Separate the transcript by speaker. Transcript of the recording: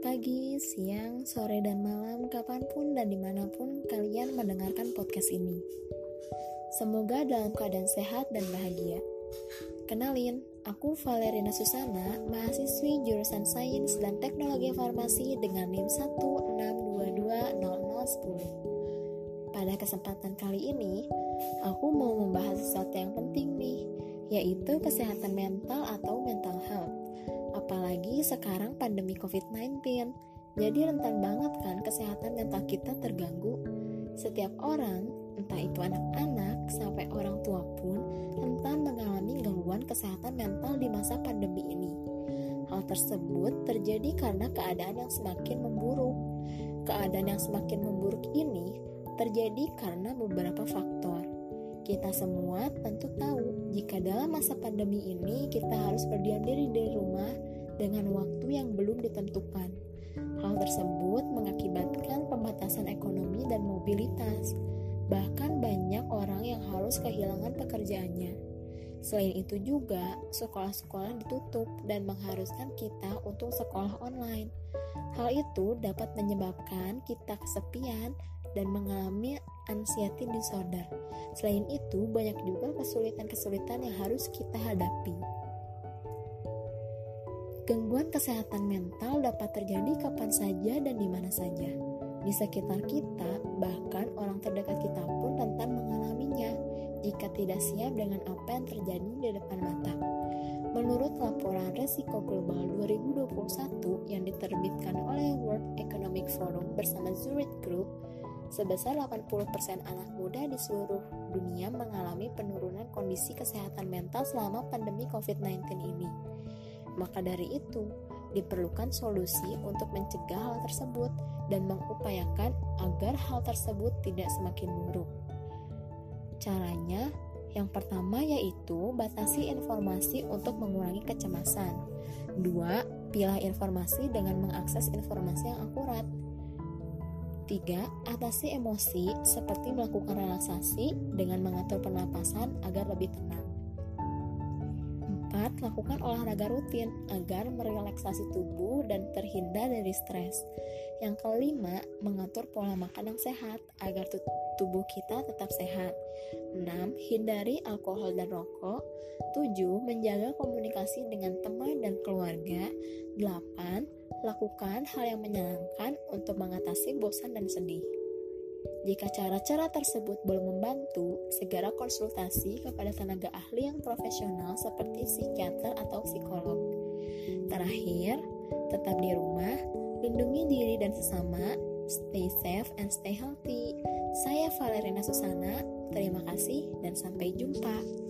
Speaker 1: siang, sore, dan malam, kapan pun dan di mana pun kalian mendengarkan podcast ini. Semoga dalam keadaan sehat dan bahagia. Kenalin, aku Valerina Susana, mahasiswi jurusan Sains dan Teknologi Farmasi dengan NIM 1622010. Pada kesempatan kali ini, aku mau membahas sesuatu yang penting nih, yaitu kesehatan mental atau mental health. Apalagi sekarang pandemi COVID-19, jadi rentan banget kan kesehatan mental kita terganggu. Setiap orang, entah itu anak-anak sampai orang tua pun, rentan mengalami gangguan kesehatan mental di masa pandemi ini. Hal tersebut terjadi karena keadaan yang semakin memburuk. Keadaan yang semakin memburuk ini terjadi karena beberapa faktor. Kita semua tentu tahu jika dalam masa pandemi ini kita harus berdiam diri di rumah dengan waktu yang belum ditentukan. Hal tersebut mengakibatkan pembatasan ekonomi dan mobilitas. Bahkan banyak orang yang harus kehilangan pekerjaannya. Selain itu juga, sekolah-sekolah ditutup dan mengharuskan kita untuk sekolah online. Hal itu dapat menyebabkan kita kesepian dan mengalami anxiety disorder. Selain itu, banyak juga kesulitan-kesulitan yang harus kita hadapi. Gangguan kesehatan mental dapat terjadi kapan saja dan di mana saja. Di sekitar kita, bahkan orang terdekat kita pun rentan mengalaminya jika tidak siap dengan apa yang terjadi di depan mata. Menurut laporan Resiko Global 2021 yang diterbitkan oleh World Economic Forum bersama Zurich Group, sebesar 80% anak muda di seluruh dunia mengalami penurunan kondisi kesehatan mental selama pandemi COVID-19 ini. Maka dari itu, diperlukan solusi untuk mencegah hal tersebut dan mengupayakan agar hal tersebut tidak semakin buruk. Caranya, yang pertama yaitu batasi informasi untuk mengurangi kecemasan. Dua, pilah informasi dengan mengakses informasi yang akurat. Tiga, atasi emosi seperti melakukan relaksasi dengan mengatur pernapasan agar lebih tenang. 4. Lakukan olahraga rutin agar merelaksasi tubuh dan terhindar dari stres. Yang kelima, mengatur pola makan yang sehat agar tubuh kita tetap sehat. 6. Hindari alkohol dan rokok. 7. Menjaga komunikasi dengan teman dan keluarga. 8. Lakukan hal yang menyenangkan untuk mengatasi bosan dan sedih. Jika cara-cara tersebut belum membantu, segera konsultasi kepada tenaga ahli yang profesional seperti psikiater atau psikolog. Terakhir, tetap di rumah, lindungi diri dan sesama, stay safe and stay healthy. Saya Valerina Susana, terima kasih dan sampai jumpa.